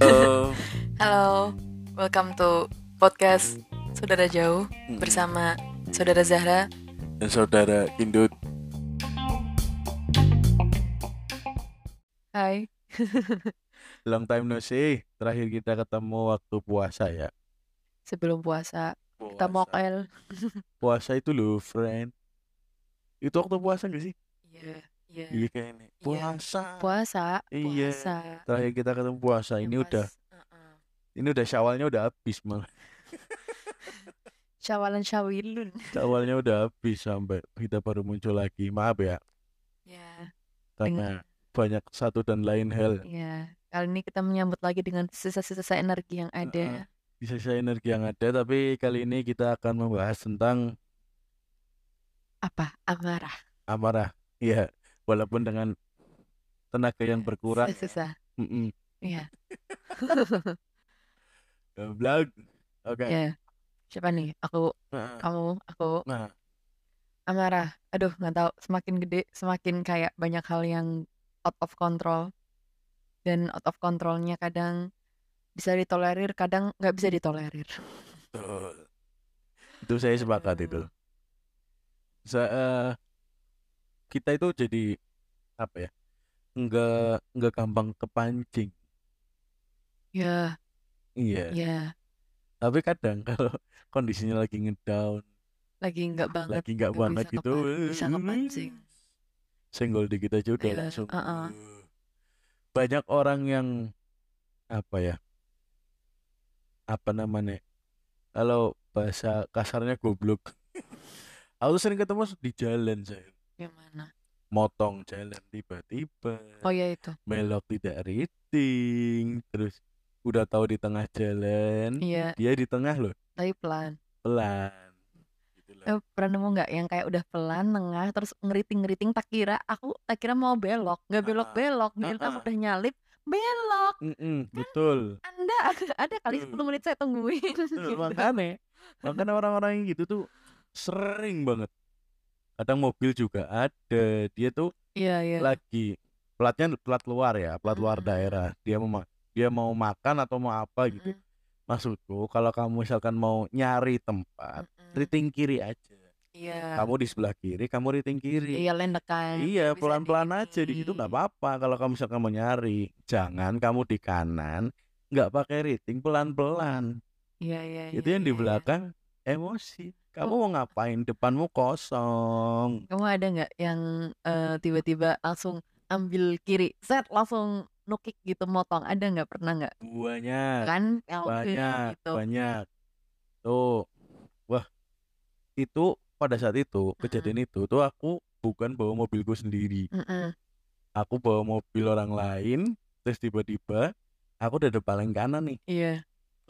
Halo. Halo, welcome to podcast Saudara Jauh Hmm. bersama Saudara Zahra. Dan saudara Indut. Hai. Long time no see. Terakhir kita ketemu waktu puasa ya. Sebelum puasa kita Puasa. mokel. Puasa itu loh, friend. Itu waktu puasa gak sih? Iya, iya. Iya kayak ini. Iya. Puasa. Puasa, Iya. puasa. Terakhir kita ketemu puasa. Ini Yang udah pas, uh-uh. ini udah syawalnya udah habis malah. Syawalan syawilun. Syawalnya udah habis sampai kita baru muncul lagi. Maaf ya, Ya, karena banyak satu dan lain hal. ya. Kali ini kita menyambut lagi dengan sisa-sisa energi yang ada. Bisa saya energi yang ada, tapi kali ini kita akan membahas tentang Apa? Amarah. amarah. Iya, walaupun dengan tenaga yang berkurang. Susah. Mm-mm. Iya. Goblok. Oke. Ya. Siapa nih? Aku, Nah, kamu, aku. nah, amarah aduh nggak tahu semakin gede semakin kayak banyak hal yang out of control dan out of controlnya kadang bisa ditolerir kadang nggak bisa ditolerir betul. Itu saya sepakat itu. Sa- eh, kita itu jadi apa ya? Enggak enggak gampang kepancing. ya Iya. ya Tapi kadang kalau kondisinya lagi ngedown, lagi nggak banget lagi nggak nggak banget bisa gitu, kepa- bisa kepancing senggol dikit aja udah Iya, langsung. uh-uh. "Uh." Banyak orang yang apa ya? Apa namanya? Kalau bahasa kasarnya goblok. Aku sering ketemu di jalan saya. Gimana Motong jalan tiba-tiba. oh ya itu Belok tidak rating. Terus udah tahu di tengah jalan. iya Dia di tengah loh. tapi pelan Pelan. Gitu loh. eh, pernah nemu nggak yang kayak udah pelan tengah terus ngeriting ngeriting tak kira aku tak kira mau belok nggak belok belok ternyata Ah-ah. udah nyalip belok Mm-mm, betul. anda ada kali Betul. 10 menit saya tungguin gitu. makanya makanya orang-orang yang gitu tuh sering banget kadang mobil juga ada dia tuh iya iya lagi platnya plat luar ya plat luar Mm-mm. daerah dia mau ma- dia mau makan atau mau apa gitu maksudku kalau kamu misalkan mau nyari tempat Mm-mm. riting kiri aja Iya. kamu di sebelah kiri kamu riting kiri Iya lendekan. iya pelan-pelan aja di situ nggak apa-apa kalau kamu misalkan mau nyari jangan kamu di kanan nggak pakai riting pelan-pelan Iya iya. itu iya, yang di iya, iya. belakang emosi kamu mau ngapain depanmu kosong Kamu ada nggak yang eh, tiba-tiba langsung ambil kiri, set langsung nukik gitu motong? Ada nggak pernah nggak? banyak Kan? Ya, banyak gitu. banyak tuh wah itu pada saat itu kejadian itu tuh aku bukan bawa mobilku sendiri Mm-mm. aku bawa mobil orang lain terus tiba-tiba aku udah di paling kanan nih Iya.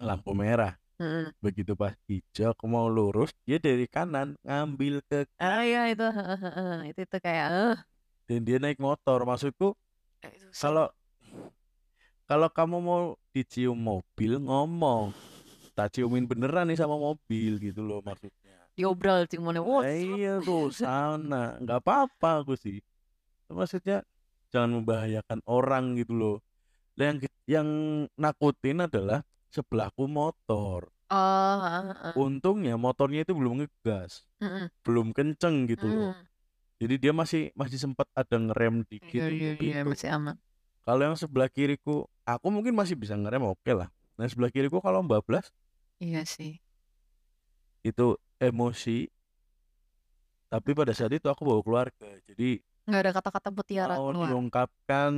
lampu merah Mm-mm. begitu pas hijau aku mau lurus dia dari kanan ngambil ke Ah iya itu, itu itu kayak eh dan dia naik motor. Maksudku itu sih. kalau kalau kamu mau dicium mobil ngomong. Tak ciumin beneran nih sama mobil gitu loh maksudnya. Diobral ciumannya. Wah, iya tuh sana nggak apa-apa aku sih. Maksudnya jangan membahayakan orang gitu loh. Yang yang nakutin adalah sebelahku motor Oh, heeh, untungnya motornya itu belum ngegas Mm-mm. belum kenceng gitu loh Mm. jadi dia masih masih sempat ada ngerem dikit Iya iya iya itu. masih aman. Kalau yang sebelah kiriku, aku mungkin masih bisa ngerem oke lah. Nah sebelah kiriku kalau bablas Iya sih. itu emosi. Tapi pada saat itu aku bawa keluarga, jadi Nggak ada kata-kata mutiara mau keluar. diungkapkan.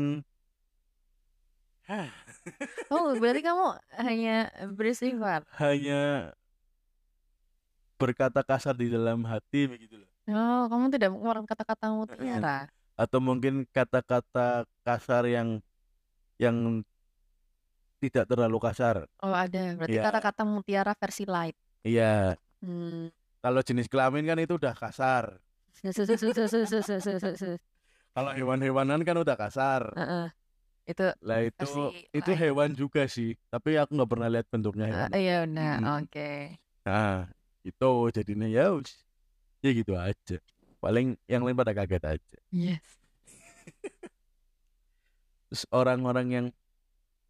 Oh, berarti kamu hanya beristighfar. hanya berkata kasar di dalam hati begitu loh. Oh, kamu tidak mengeluarkan kata-kata mutiara. Atau mungkin kata-kata kasar yang yang tidak terlalu kasar. Oh, ada. Berarti Iya. kata-kata mutiara versi light. Iya, Hmm. kalau jenis kelamin kan itu udah kasar. Kalau hewan-hewanan kan udah kasar. Heeh. Itu Lah itu versi itu light. hewan juga sih, tapi aku nggak pernah lihat bentuknya Eh, hewan. iya benar. Mm-mm. Oke. Nah, itu jadinya ya. Ya gitu aja. Paling yang lain pada kaget aja. Yes. Terus orang-orang yang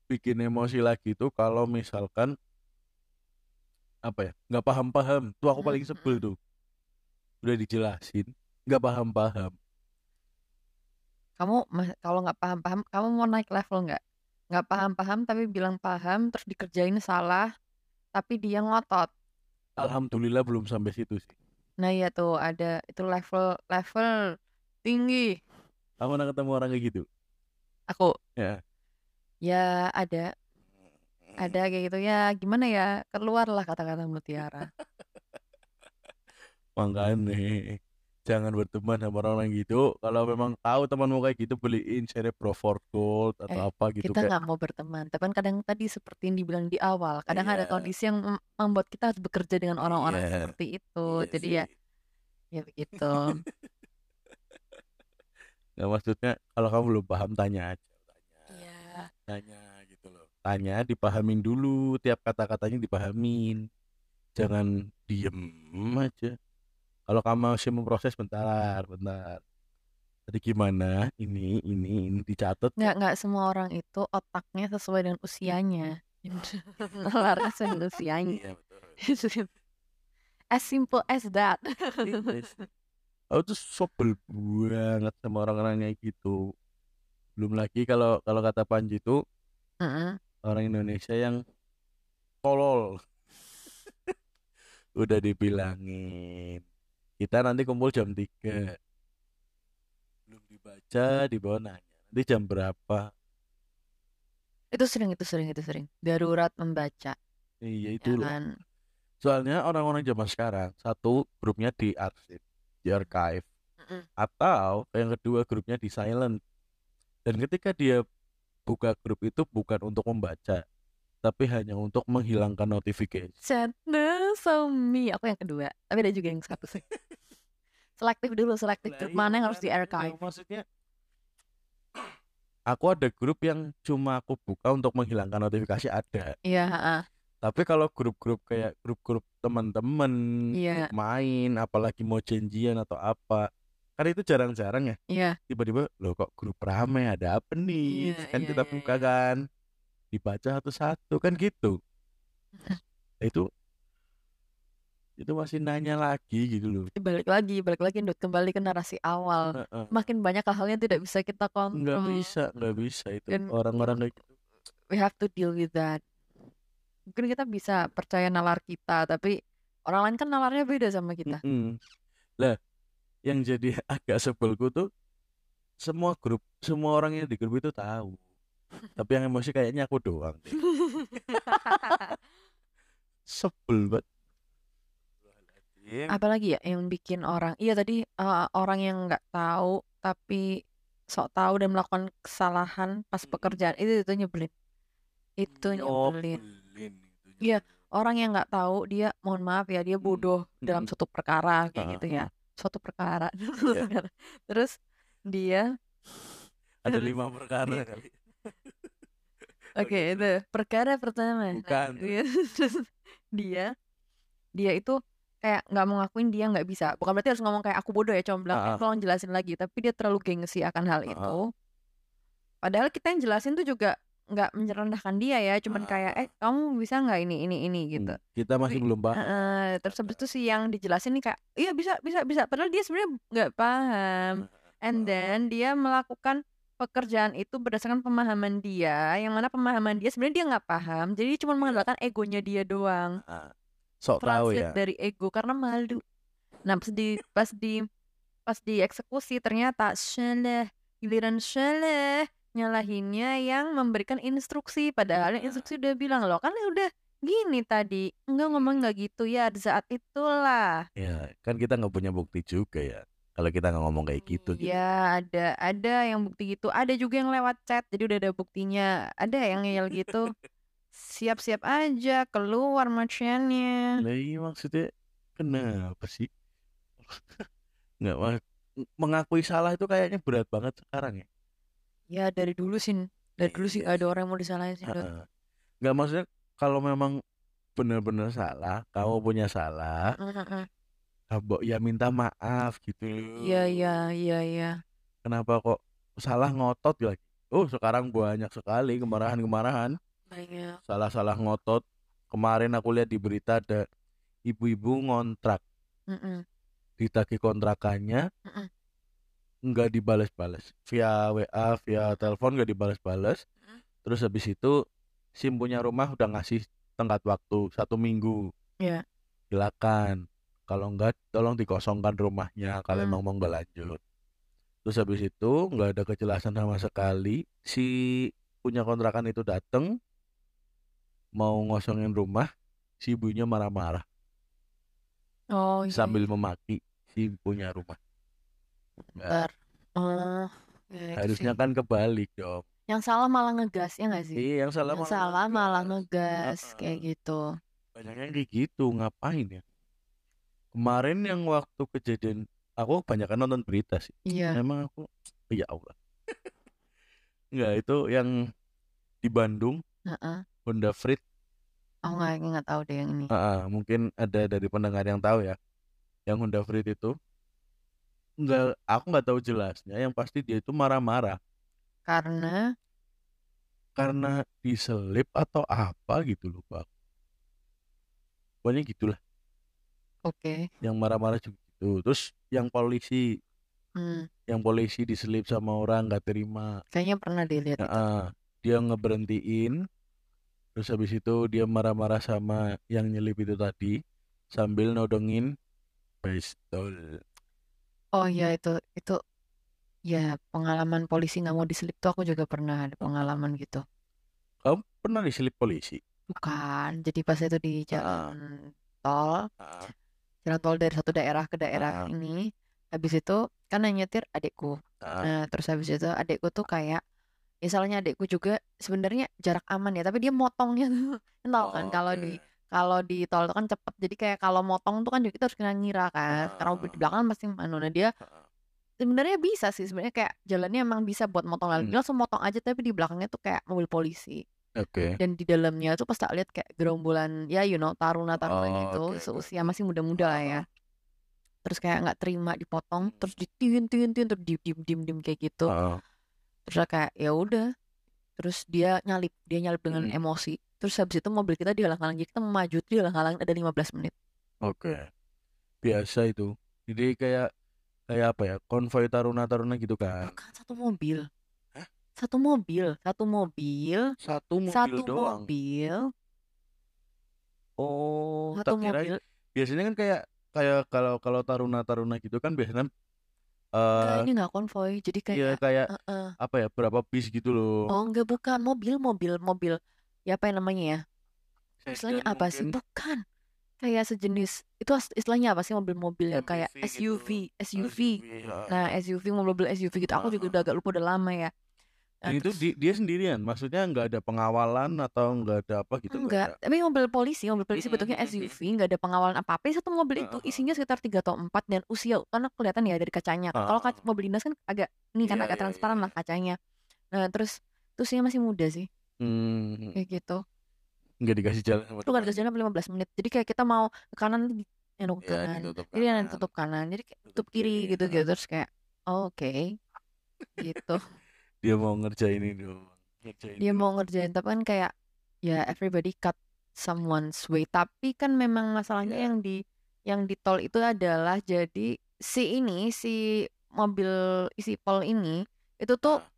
bikin emosi lagi itu kalau misalkan apa ya nggak paham-paham tuh aku paling sebel tuh udah dijelasin nggak paham-paham Kamu ma- kalau nggak paham-paham, kamu mau naik level nggak? Nggak paham-paham tapi bilang paham, terus dikerjain salah, tapi dia ngotot. alhamdulillah belum sampai situ sih. Nah iya tuh ada itu level level tinggi. kamu pernah ketemu orang kayak gitu? Aku? Ya. Ya ada. Ada kayak gitu. Ya gimana ya? Keluarlah kata-kata mutiara. makanya jangan berteman sama orang yang gitu kalau memang tahu temanmu kayak gitu beliin Cerebro for Gold atau Eh, apa gitu Kita kayak nggak mau berteman, tapi kan kadang tadi seperti yang dibilang di awal, kadang ada Iya. kondisi yang mem- membuat kita harus bekerja dengan orang-orang Iya. seperti itu. Iya Jadi sih. ya ya begitu. Nggak maksudnya kalau kamu belum paham tanya aja tanya Iya. tanya gitu loh tanya dipahamin dulu tiap kata-katanya dipahamin jangan diem aja kalau kamu masih memproses bentar bentar tadi gimana ini ini ini dicatat Nggak nggak semua orang itu otaknya sesuai dengan usianya. Sesuai dengan usianya. iya As simple as that. Aku tuh sobel banget sama orang-orang kayak gitu belum lagi kalau kalau kata Panji itu Heeh. orang Indonesia yang tolol udah dibilangin kita nanti kumpul jam 3 belum dibaca di bawah nanya. Nanti jam berapa? Itu sering, itu sering, itu sering. Darurat membaca, iya ya itu loh. kan? soalnya orang-orang zaman sekarang satu grupnya di arsip di archive Mm-mm. atau yang kedua grupnya di silent. Dan ketika dia buka grup itu bukan untuk membaca tapi hanya untuk menghilangkan notifikasi Sadness on me. Aku yang kedua, tapi ada juga yang satu sih. Selektif dulu, selektif grup iya mana yang harus di archive. maksudnya aku ada grup yang cuma aku buka untuk menghilangkan notifikasi ada Iya, heeh. tapi kalau grup-grup kayak grup-grup teman-teman Iya. main apalagi mau janjian atau apa kan itu jarang-jarang ya Iya. tiba-tiba loh kok grup rame ada apa nih Iya, kan iya, kita iya, buka iya. kan dibaca satu-satu kan gitu itu itu masih nanya lagi gitu loh Balik lagi, balik lagi, Ndut. Kembali ke narasi awal. Heeh. Makin banyak hal-hal yang tidak bisa kita nggak kontrol. bisa nggak bisa itu orang-orang kayak gitu we have to deal with that. Mungkin kita bisa percaya nalar kita, tapi orang lain kan nalarnya beda sama kita. Mm-mm. Lah, yang jadi agak sebelku tuh semua grup, semua orang yang di grup itu tahu. Tapi yang emosi kayaknya aku doang deh. Sebel banget. Apalagi ya yang bikin orang, iya tadi uh, orang yang nggak tahu tapi sok tahu dan melakukan kesalahan pas pekerjaan itu itu nyebelin. Itu nyebelin. Iya, orang yang nggak tahu dia mohon maaf ya dia Mm, bodoh dalam mm-mm. suatu perkara kayak Ah, gitu ya. Suatu perkara. Iya. Terus dia Ada lima perkara kali. Oke, itu perkara pertama. Bukan. dia, terus dia dia itu kayak nggak mau ngakuin dia nggak bisa. Bukan berarti harus ngomong kayak aku bodoh ya, bilang Ah, eh ah. tolong jelasin lagi. Tapi dia terlalu gengsi akan hal itu. Padahal kita yang jelasin tuh juga nggak merendahkan dia ya, cuman kayak eh kamu bisa nggak ini ini ini gitu. Hmm, Kita masih Tapi belum paham. Heeh, terus habis itu sih yang dijelasin nih kayak iya bisa bisa bisa. Padahal dia sebenarnya nggak paham. And then dia melakukan pekerjaan itu berdasarkan pemahaman dia, yang mana pemahaman dia sebenarnya dia nggak paham, jadi cuma Iya. mengandalkan egonya dia doang. Ah, Sok tahu Translate ya. dari ego karena malu. Nah pas di pas di pas dieksekusi ternyata salah giliran salah nyalahinnya yang memberikan instruksi padahal yang Nah, instruksi udah bilang loh kan udah gini tadi enggak ngomong nggak gitu ya di saat itulah ya kan kita nggak punya bukti juga ya. Kalau kita nggak ngomong kayak gitu gitu. Iya, ada ada yang bukti gitu. Ada juga yang lewat chat, jadi udah ada buktinya. Ada yang ngeyel gitu. Siap-siap aja keluar maciannya. Lah iya maksudnya kenapa sih? Nggak ma- mengakui salah itu kayaknya berat banget sekarang ya. Ya dari dulu sih, dari dulu sih Iya ada orang yang mau disalahin sih. Nggak maksudnya kalau memang benar-benar salah, kamu punya salah, Heeh. Abok ya minta maaf gitu Iya loh. iya iya iya. Kenapa kok salah ngotot lagi? oh sekarang banyak sekali kemarahan-kemarahan banyak salah-salah ngotot kemarin aku lihat di berita ada ibu-ibu ngontrak Mm-mm. ditagih kontrakannya Mm-mm. nggak dibales-bales via WA via telepon nggak dibales-bales Mm. terus habis itu sim punya rumah udah ngasih tenggat waktu satu minggu Iya. silakan kalau enggak tolong dikosongkan rumahnya kalau Hmm. emang mau nggak lanjut terus habis itu nggak ada kejelasan sama sekali si punya kontrakan itu dateng mau ngosongin rumah si ibunya marah-marah. Oh iya sambil iya. memaki si punya rumah. Oh itu harusnya sih. kan kebalik dong. Yang salah malah ngegas ya nggak sih? Iya yang salah yang malah salah malah ngegas ngegas kayak gitu. Banyaknya kayak gitu ngapain ya kemarin yang waktu kejadian aku banyak nonton berita sih. Iya. Emang aku ya Allah. Enggak itu yang di Bandung Heeh. Honda Freed. Aku nggak nggak tahu deh yang ini. Ah, mungkin ada dari pendengar yang tahu ya. Yang Honda Freed itu enggak aku nggak tahu jelasnya. Yang pasti dia itu marah-marah. Karena? Karena diselip atau apa gitu lupa pokoknya gitulah oke. Yang marah-marah juga gitu. Terus yang polisi. Hmm, yang polisi diselip sama orang nggak terima. Kayaknya pernah dilihat Nah, itu dia ngeberhentiin. Terus habis itu dia marah-marah sama yang nyelip itu tadi sambil nodongin pistol. Oh iya itu itu ya pengalaman polisi nggak mau diselip tuh aku juga pernah ada pengalaman gitu. Kamu pernah diselip polisi? Bukan jadi pas itu di Ah, jalan tol ah, jalan tol dari satu daerah ke daerah ah, ini habis itu kan yang nyetir adikku. Ah, nah terus habis itu adikku tuh kayak misalnya adikku juga sebenarnya jarak aman ya tapi dia motongnya tuh Kan tahu kan oh, kalau oke. di kalau di tol itu kan cepet jadi kayak kalau motong tuh kan juga kita harus kena ngira kan karena mobil di belakang pasti anu nah dia sebenarnya bisa sih sebenarnya kayak jalannya emang bisa buat motong lalu hmm, langsung motong aja tapi di belakangnya tuh kayak mobil polisi oke. Dan di dalamnya tuh pas tak lihat kayak gerombolan ya you know taruna taruna oh, gitu oke oke. seusia masih muda-muda lah ya. terus kayak nggak terima dipotong hmm, terus ditiun tiun tiun terus diem diem diem diem kayak gitu. Ah, terus saya kayak ya udah. Terus dia nyalip dia nyalip dengan hmm, emosi. Terus habis itu mobil kita dihalang-halang jadi kita mau maju tuh dihalang-halang ada 15 menit. Oke. Biasa itu. Jadi kayak kayak apa ya konvoy taruna-taruna gitu kan? Bukan satu mobil? Satu mobil satu mobil satu mobil satu doang? mobil. Oh satu tak kira mobil. biasanya kan kayak kayak kalau kalau taruna-taruna gitu kan biasanya enggak eh ini nggak konvoy. Jadi ya kayak kayak eh, apa ya berapa bis gitu loh. Oh enggak bukan. Mobil mobil mobil. Ya apa yang namanya ya? Istilahnya sedan apa sih? mungkin. Bukan. Kayak sejenis itu as- istilahnya apa sih mobil-mobil yang kayak MPV gitu SUV SUV SUV nah ah, SUV mobil SUV gitu. Aku juga ah, udah ah. agak lupa udah lama ya Nah, dan itu di- dia sendirian maksudnya nggak ada pengawalan atau nggak ada apa gitu nggak enggak ada tapi mobil polisi mobil polisi Mm, bentuknya SUV nggak ada pengawalan apa apa satu mobil itu isinya sekitar tiga atau empat dan usia karena kelihatan ya dari kacanya. Ah, kalau kaca, mobil dinas kan agak ini kan iya agak iya iya transparan lah iya. kacanya. Nah terus dia masih muda sih. Hmm, kayak gitu. Nggak dikasih jalan sama itu kan depannya jalan 15 menit. Jadi kayak kita mau ke kanan anu ke ya kanan. ditutup jadi kanan. ditutup kanan. Jadi tutup tutup kiri kiri gitu ah. gitu terus kayak oh, oke. Gitu dia mau ngerjain ini doang ngerjain dia dulu mau ngerjain tapi kan kayak ya everybody cut someone's way. Tapi kan memang masalahnya ya yang di yang di tol itu adalah jadi si ini si mobil isi pol ini itu tuh ah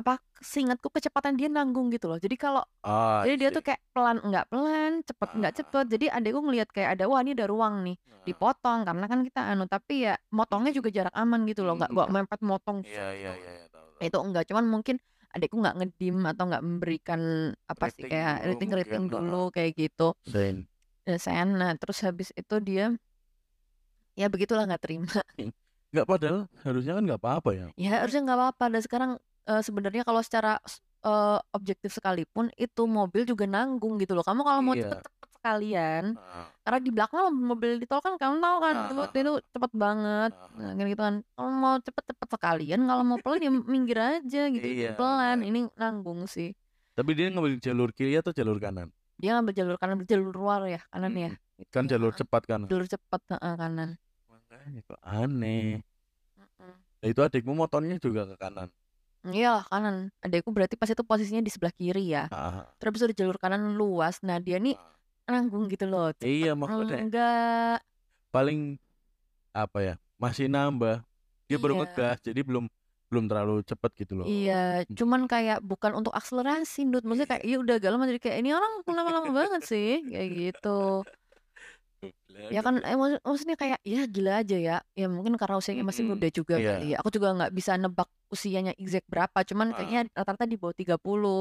apa seingatku kecepatan dia nanggung gitu loh. Jadi kalau ah jadi dia I tuh see kayak pelan nggak pelan cepet nggak ah. cepet. Jadi adekku ngelihat kayak ada wah ini ada ruang nih dipotong. Karena kan kita anu tapi ya motongnya juga jarak aman gitu loh. Nggak Hmm, nggak mepet motong iya iya iya iya, tahu tahu itu enggak cuman mungkin adekku nggak ngedim atau nggak memberikan apa sih kayak dulu rating rating ah dulu kayak gitu. Zain dan saya nah terus habis itu dia ya begitulah nggak terima. Nggak padahal harusnya kan nggak apa-apa ya. Ya harusnya nggak apa-apa. Dan sekarang eh, sebenarnya kalau secara eh, objektif sekalipun itu mobil juga nanggung gitu loh. Kamu kalau mau iya. cepet-cepet sekalian ah karena di belakang mobil di tol kan kamu tahu kan ah itu, itu cepet banget ah nah ah. gitu kan kalau mau cepet-cepet sekalian kalau mau pelan ya minggir aja gitu iya pelan benar ini nanggung sih. Tapi dia ngambil jalur kiri atau jalur kanan? Dia ngambil jalur kanan jalur luar ya kanan ya Mm-mm. kan gitu jalur cepat kanan jalur cepat heeh, kanan. Makanya kok aneh. Nah itu adikmu motornya juga ke kanan? Iyalah kanan. Adekku berarti pas itu posisinya di sebelah kiri ya. Ah, Terus di jalur kanan luas. Nah dia nih nanggung gitu loh. iya makanya enggak. paling apa ya masih nambah dia baru Iya. ngegas jadi belum belum terlalu cepet gitu loh Iya, cuman kayak bukan untuk akselerasi, Dut. Maksudnya kayak ya udah agak lama jadi kayak ini orang lama-lama banget sih, kayak gitu. Ya kan, eh, maksud- maksudnya kayak ya gila aja ya. Ya mungkin karena usianya masih muda juga Iya. kali ya. Aku juga nggak bisa nebak usianya exact berapa. Cuman Ah. kayaknya rata-rata di bawah 30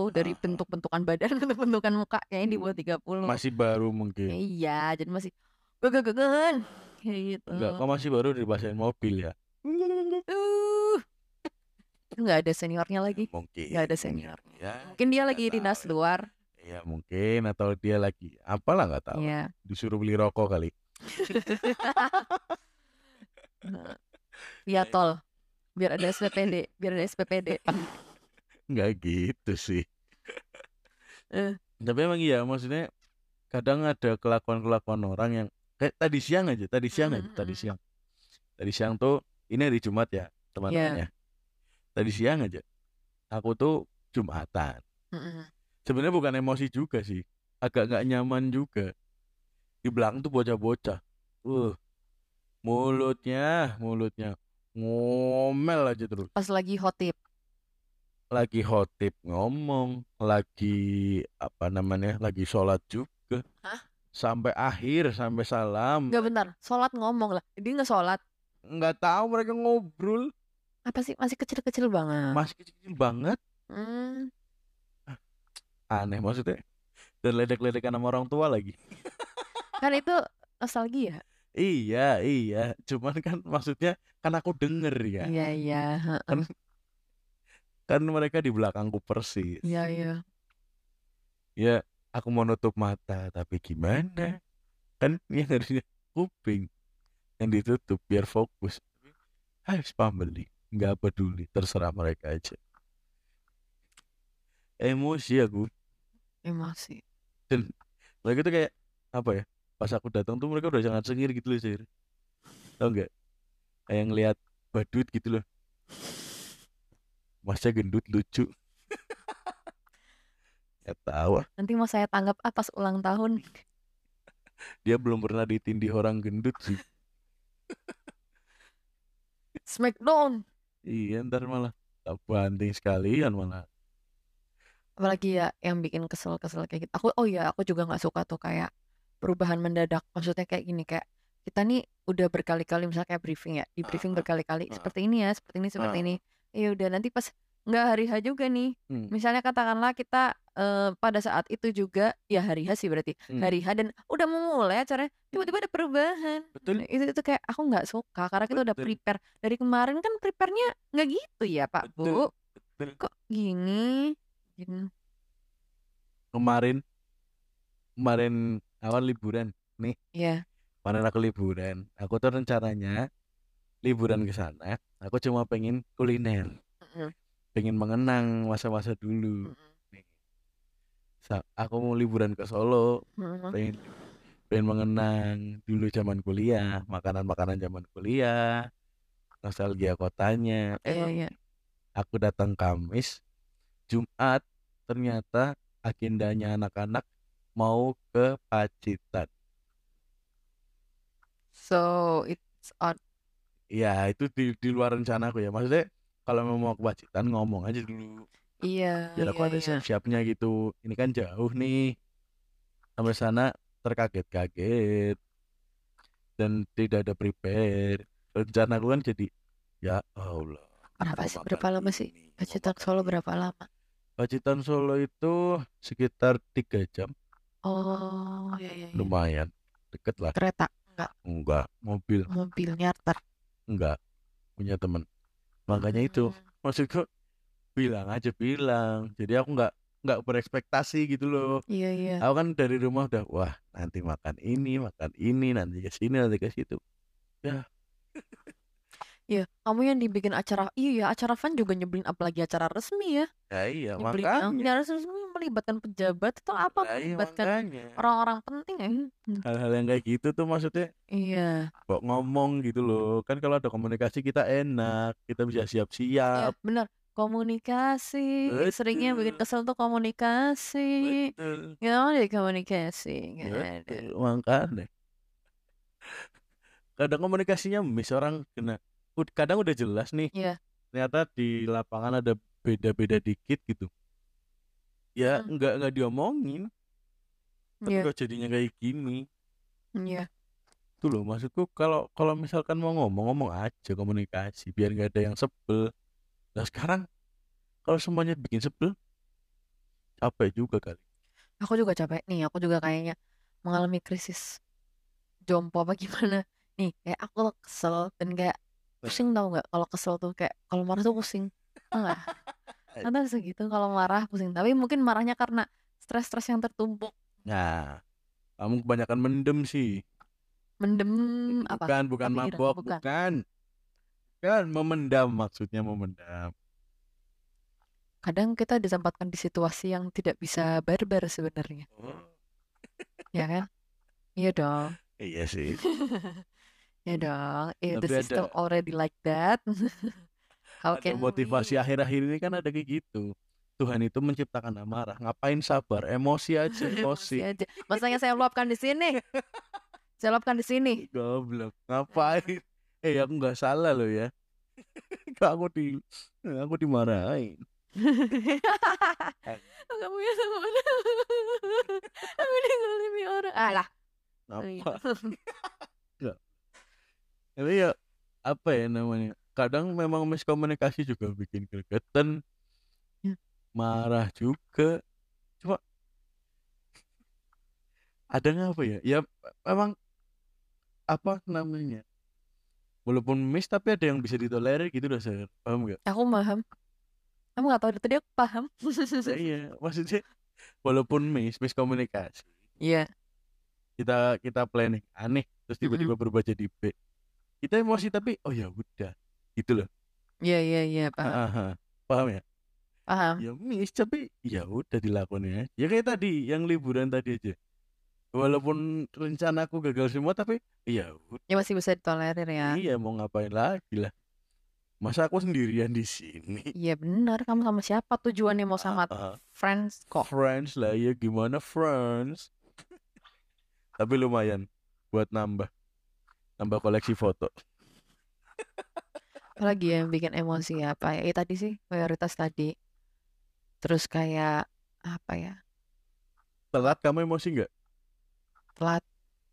dari Ah. bentuk-bentukan badan, bentuk-bentukan muka kayaknya di bawah 30. masih baru mungkin Iya, jadi masih gagah-gagahan kayak gitu. enggak kok masih baru dipasangin mobil ya Uh. Itu nggak ada seniornya lagi. mungkin Nggak ada mungkin. seniornya. ya Mungkin dia nggak lagi dinas luar. Ya mungkin atau dia lagi apalah nggak tahu Iya. disuruh beli rokok kali Nah, Via tol. Biar ada SPPD, biar ada SPPD. nggak gitu sih Eh. tapi emang iya maksudnya kadang ada kelakuan-kelakuan orang yang kayak tadi siang aja tadi siang aja Mm, tadi mm. siang tadi siang tuh ini hari Jumat ya teman-teman ya tadi siang aja aku tuh Jumatan Mm-mm. Sebenarnya bukan emosi juga sih agak nggak nyaman juga di belakang tuh bocah-bocah uh mulutnya mulutnya ngomel aja terus Pas lagi hotip. lagi khotib ngomong lagi apa namanya lagi sholat juga Hah? sampai akhir sampai salam Enggak bentar, sholat ngomong lah. Dia nggak sholat. nggak tahu mereka ngobrol Apa sih masih kecil-kecil banget. masih kecil banget Hmm. Aneh maksudnya? Dan ledek-ledekan sama orang tua lagi. Kan itu nostalgia. iya iya. Cuman kan maksudnya kan aku denger ya. Iya iya. kan kan mereka di belakangku persis Iya iya. ya aku mau nutup mata tapi gimana? Kan yang harusnya kuping yang ditutup biar fokus. Harus pembeli nggak peduli terserah mereka aja. Emosi aku Emosi. mereka tuh kayak apa ya pas aku datang tuh mereka udah sangat sengir gitu loh sih tau nggak kayak ngelihat badut gitu loh masa gendut lucu ya tahu ah. Nanti mau saya tanggap ah pas ulang tahun. dia belum pernah ditindih orang gendut sih Smackdown. iya ntar malah tak banting sekalian malah Apalagi ya yang bikin kesel-kesel kayak gitu. Aku oh ya aku juga nggak suka tuh kayak perubahan mendadak. Maksudnya kayak gini kayak kita nih udah berkali-kali misalnya kayak briefing ya, di briefing berkali-kali seperti ini ya, seperti ini, seperti ini. Ya udah nanti pas nggak hari H juga nih. Hmm. Misalnya katakanlah kita eh, pada saat itu juga ya hari H sih berarti Hmm. hari H dan udah mau mulai acaranya tiba-tiba ada perubahan. betul itu itu kayak aku nggak suka karena kita udah Betul. prepare dari kemarin kan prepare-nya nggak gitu ya Pak Betul. Bu. betul Kok gini? Gini. kemarin kemarin awal liburan Ya. kemarin aku liburan aku tuh rencananya liburan ke sana aku cuma pengen kuliner Mm-mm. pengen mengenang masa-masa dulu Mm-mm. nih Sa- aku mau liburan ke Solo pengen pengen mengenang dulu zaman kuliah makanan-makanan zaman kuliah nostalgia kotanya Iya eh iya. aku datang Kamis Jumat ternyata agendanya anak-anak mau ke Pacitan So it's odd. ya itu di, di luar rencana aku ya maksudnya kalau mau ke Pacitan ngomong aja dulu Iya biar aku iya ada iya. siap-siapnya gitu ini kan jauh nih sampai sana terkaget-kaget dan tidak ada prepare rencana aku kan jadi ya Allah Berapa sih? Berapa lama sih? Pacitan Solo berapa lama? Pacitan Solo itu sekitar tiga jam. Oh iya iya iya. lumayan. Deket lah. Kereta? Enggak. Enggak. Mobil. Mobil nyarter. enggak. Punya temen. Makanya itu. Hmm. maksudku bilang aja bilang. Jadi aku nggak nggak berekspektasi gitu loh. Iya iya. aku kan dari rumah udah wah nanti makan ini makan ini nanti ke sini nanti ke situ. Ya Iya, kamu yang dibikin acara, iya ya acara fan juga nyebelin apalagi acara resmi ya. ya iya Nyebelin yang makanya acara resmi melibatkan pejabat atau apa Lah iya melibatkan orang-orang penting ya. Hmm. hal-hal yang kayak gitu tuh maksudnya Iya. kok ngomong gitu loh kan kalau ada komunikasi kita enak kita bisa Iya, siap-siap benar. komunikasi. Seringnya bikin Betul. kesel tuh komunikasi. Betul. Mau deh komunikasi. Betul, makanya. Kadang komunikasinya miss orang kena ud- kadang udah jelas nih. Iya. Ternyata di lapangan ada beda-beda dikit gitu. Ya Mm. nggak nggak diomongin. Tapi Iya. kok jadinya kayak gini. Iya. Itu loh maksudku kalau kalau misalkan mau ngomong ngomong aja komunikasi biar nggak ada yang sebel. Nah sekarang kalau semuanya bikin sebel capek juga kali. Aku juga capek nih, aku juga kayaknya mengalami krisis jompo apa gimana. Nih, kayak aku kesel dan kayak pusing tau nggak kalau kesel tuh kayak kalau marah tuh pusing. Enggak. Atau segitu kalau marah pusing. Tapi mungkin marahnya karena stres-stres yang tertumpuk. Nah, kamu kebanyakan mendem sih. Mendem apa? Bukan, bukan Kepikiran, mabok, bukan. bukan. Kan memendam maksudnya memendam. Kadang kita ditempatkan di situasi yang tidak bisa barbar sebenarnya. Oh, Ya kan? Iya dong. iya sih. Ya dong. If the Tapi system ada already like that, how ada can motivasi we? akhir-akhir ini kan ada kayak gitu. Tuhan itu menciptakan amarah. Ngapain sabar? Emosi aja, Emosi emosi. aja. Masanya saya luapkan di sini. Saya luapkan di sini. Goblok. Ngapain? Eh, aku nggak salah loh ya. Aku di aku dimarahin. Kamu ya sama mana? Kamu digolimi orang. Alah. Iya. Apa? Nggak. Tapi ya apa ya namanya? Kadang memang miskomunikasi juga bikin gregetan, Ya. marah juga. Cuma ada apa ya? Ya memang apa namanya? Walaupun miss tapi ada yang bisa ditolerir gitu loh, Sir. Paham nggak? Aku paham. Kamu nggak tahu tadi aku paham. Ya, iya, maksudnya walaupun miss, miskomunikasi, Iya. kita kita planning aneh, terus tiba-tiba berubah jadi B. Kita emosi tapi oh ya udah, gitu loh. Iya iya iya paham. Aha, paham ya? Paham. Ya miss tapi ya udah dilakuin ya. Ya kayak tadi yang liburan tadi aja. Walaupun rencanaku gagal semua tapi ya udah. Ya masih bisa ditolerir ya. Iya mau ngapain lagi lah. Masa aku sendirian di sini? Iya benar. Kamu sama siapa tujuannya mau sama Ah, ah. friends kok? Friends lah ya gimana friends? Tapi lumayan buat nambah nambah koleksi foto. Apalagi yang bikin emosi apa ya? Eh tadi sih prioritas tadi. Terus kayak apa ya? Telat kamu emosi nggak? Telat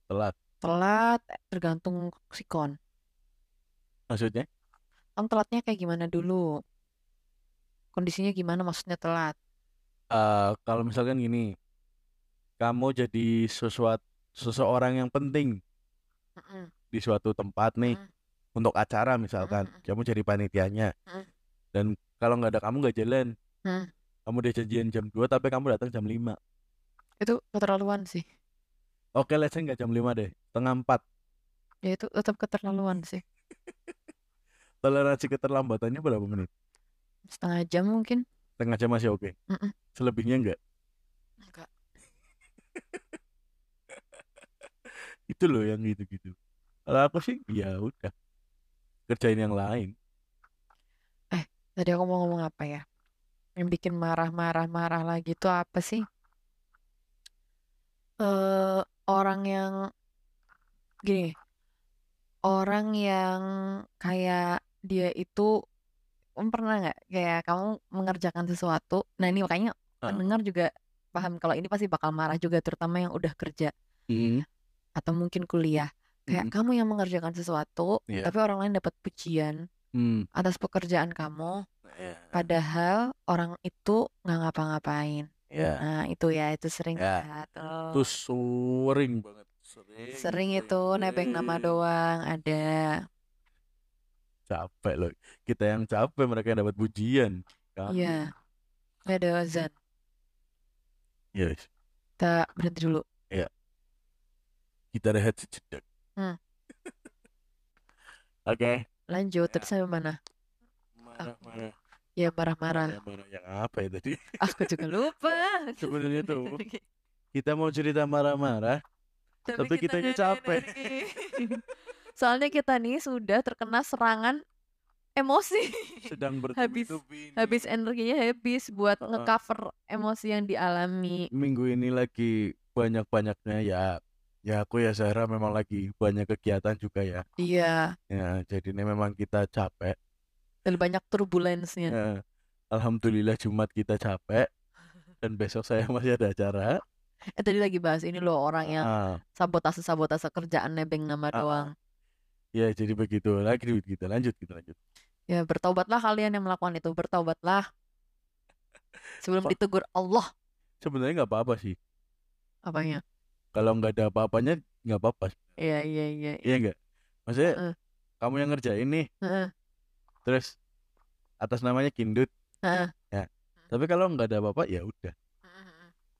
Telat. telat tergantung sikon. Maksudnya? Kamu telatnya kayak gimana dulu? Kondisinya gimana maksudnya telat? eh kalau misalkan gini, kamu jadi sesuatu seseorang yang penting Mm-mm, di suatu tempat nih mm, untuk acara mm, misalkan, mm, kamu jadi panitianya mm, dan kalau nggak ada kamu nggak jalan, mm. kamu udah janjian jam 2 tapi kamu datang jam 5. Itu keterlaluan sih. Oke, let's say nggak jam 5 deh, setengah 4. Ya itu tetap keterlaluan sih. Toleransi keterlambatannya berapa menit? Setengah jam mungkin? Setengah jam masih oke. Mm-mm. Selebihnya enggak. Enggak. Itu loh yang gitu-gitu. Kalau aku sih ya udah kerjain yang lain. Eh, tadi aku mau ngomong apa ya? Yang bikin marah-marah-marah lagi itu apa sih? Eh, orang yang gini, orang yang kayak dia itu kamu pernah nggak kayak kamu mengerjakan sesuatu nah ini makanya Ah. pendengar juga paham kalau ini pasti bakal marah juga terutama yang udah kerja Mm. atau mungkin kuliah kayak Mm. kamu yang mengerjakan sesuatu Iya. tapi orang lain dapat pujian Hmm. atas pekerjaan kamu Ya. padahal orang itu nggak ngapa-ngapain Ya. nah itu ya itu sering Ya. ya tuh Itu sering banget. Sering. sering itu nebeng nama doang ada Capek loh. Kita yang capek, mereka yang dapat pujian. Kamu. iya ada azan Yes. kita berhenti dulu Kita rehat sejenak. Hmm. Oke. lanjut Ya. tadi sampai mana Marah-marah. ya marah-marah Marah-marah yang apa ya tadi? aku juga lupa Sebenarnya tuh kita mau cerita marah-marah, tapi kitanya nggak ada capek. energi. soalnya kita nih sudah terkena serangan emosi sedang habis bertubi-tubi habis energinya habis buat Heeh. ngecover emosi yang dialami minggu ini lagi banyak-banyaknya ya ya aku ya Zahra memang lagi banyak kegiatan juga ya. Iya. Ya jadi ini memang kita capek. Dan banyak turbulensnya Ya, Alhamdulillah Jumat kita capek dan besok saya masih ada acara. Eh tadi lagi bahas ini loh orang yang Ah, sabotase sabotase kerjaan nebeng nama Ah, doang. ya jadi begitu. Lagi kita. Lanjut kita lanjut. Ya bertaubatlah kalian yang melakukan itu bertaubatlah. Sebelum ditegur Allah. Sebenarnya nggak apa-apa sih. Apanya kalau nggak ada apa-apanya nggak apa-apa iya iya iya iya nggak? Maksudnya Heeh. kamu yang ngerjain nih Heeh. terus atas namanya kindut Heeh. ya tapi kalau nggak ada apa-apa ya udah.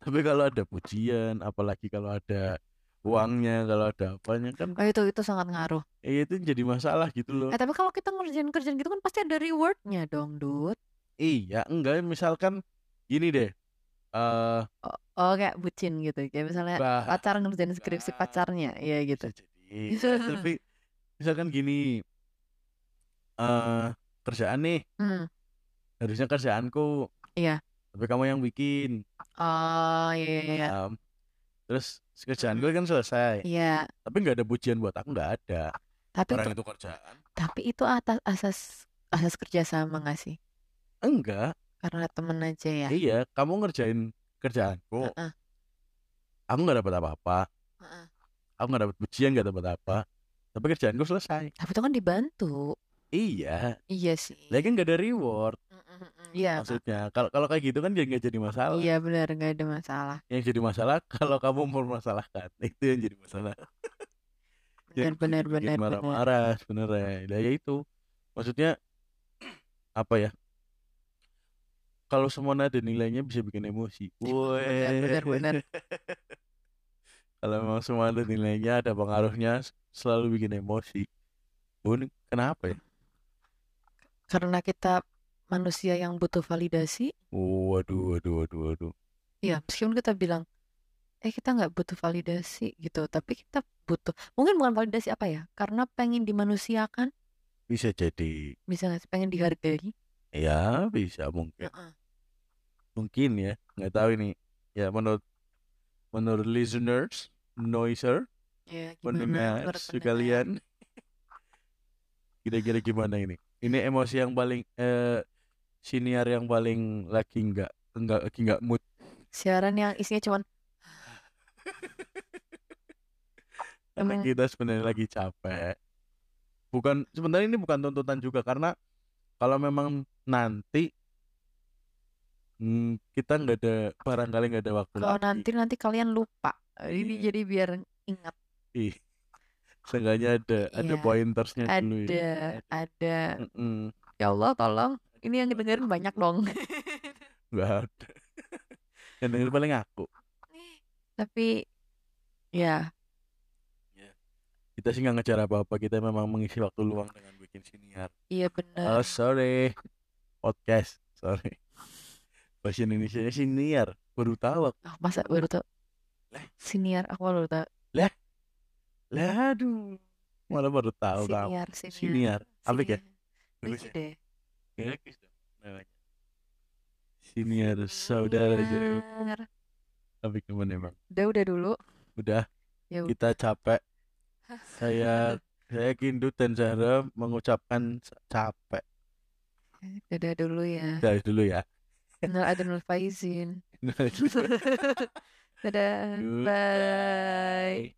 Tapi kalau ada pujian apalagi kalau ada uangnya kalau ada apanya kan oh itu itu sangat ngaruh. Eh, itu jadi masalah gitu loh. Eh tapi kalau kita ngerjain kerjaan gitu kan pasti ada rewardnya dong Dut. Iya enggak misalkan gini deh eh oh, oh kayak bucin gitu kayak misalnya bah pacar ngerjain skripsi Enggak. pacarnya ya gitu. bisa jadi. Ya, tapi misalkan gini eh kerjaan nih Hmm, harusnya kerjaanku iya. tapi kamu yang bikin. Oh iya iya iya. Terus kerjaan gue kan selesai. Iya, tapi nggak ada pujian buat aku nggak ada. Tapi orang itu itu kerjaan. tapi itu atas asas asas kerjasama nggak sih? Enggak karena temen aja ya? Iya kamu ngerjain kerjaanku. Heeh. aku nggak dapat apa-apa. Heeh. aku nggak dapat pujian nggak dapat apa. Tapi kerjaanku selesai. Tapi itu kan dibantu. Iya. Iya sih. Lagi nggak ada reward. Iya maksudnya kalau kalau kayak gitu kan jadi nggak jadi masalah. Iya benar. Nggak ada masalah. Yang jadi masalah kalau kamu mempermasalahkan itu yang jadi masalah. Benar benar benar marah-marah sebenarnya. Nah, ya itu. Maksudnya apa ya kalau semua ada nilainya bisa bikin emosi. Emang benar benar kalau memang semua ada nilainya ada pengaruhnya selalu bikin emosi. Ini kenapa ya? Karena kita manusia yang butuh validasi. Waduh waduh waduh waduh. Ya meskipun kita bilang eh kita nggak butuh validasi gitu tapi kita butuh mungkin bukan validasi apa ya karena pengen dimanusiakan. Bisa jadi. Bisa nggak sih? Pengen dihargai. Ya bisa mungkin. Heeh. Mungkin ya nggak tahu ini. Ya menurut menurut listeners noiser ya pendengar sekalian kira-kira gimana ini? Ini emosi yang paling eh siniar yang paling lagi nggak nggak lagi nggak mood. Siaran yang isinya cuman karena kita sebenarnya lagi capek. Bukan sebenarnya ini bukan tuntutan juga karena kalau memang nanti hmm, kita nggak ada barangkali nggak ada waktu. Kalau lagi nanti nanti kalian lupa. Ini Iya. jadi biar ingat. Ih seenggaknya ada ada Iya. pointersnya dulu ada ya. ada Mm-mm. ya Allah tolong. Ini yang dengerin banyak dong. Nggak ada. Yang denger paling aku. Tapi ya. Kita sih nggak ngejar apa-apa. Kita memang mengisi waktu luang dengan bikin siniar. Iya benar. Oh sorry. Podcast sorry bahasa Indonesia nya siniar baru tahu aku. Ah, masa baru tau Lah. siniar aku baru tau lah. Aduh malah baru tahu kamu siniar siniar siniar apik ya bagus ya? deh. Bagus dong. Namanya. Siniar saudara jauh apik teman emang. Udah udah dulu. Udah. Ya udah. kita capek. Saya saya Kindut dan Zahra mengucapkan capek. Dadah dulu ya. Dari dulu ya no, I don't know if I Bye.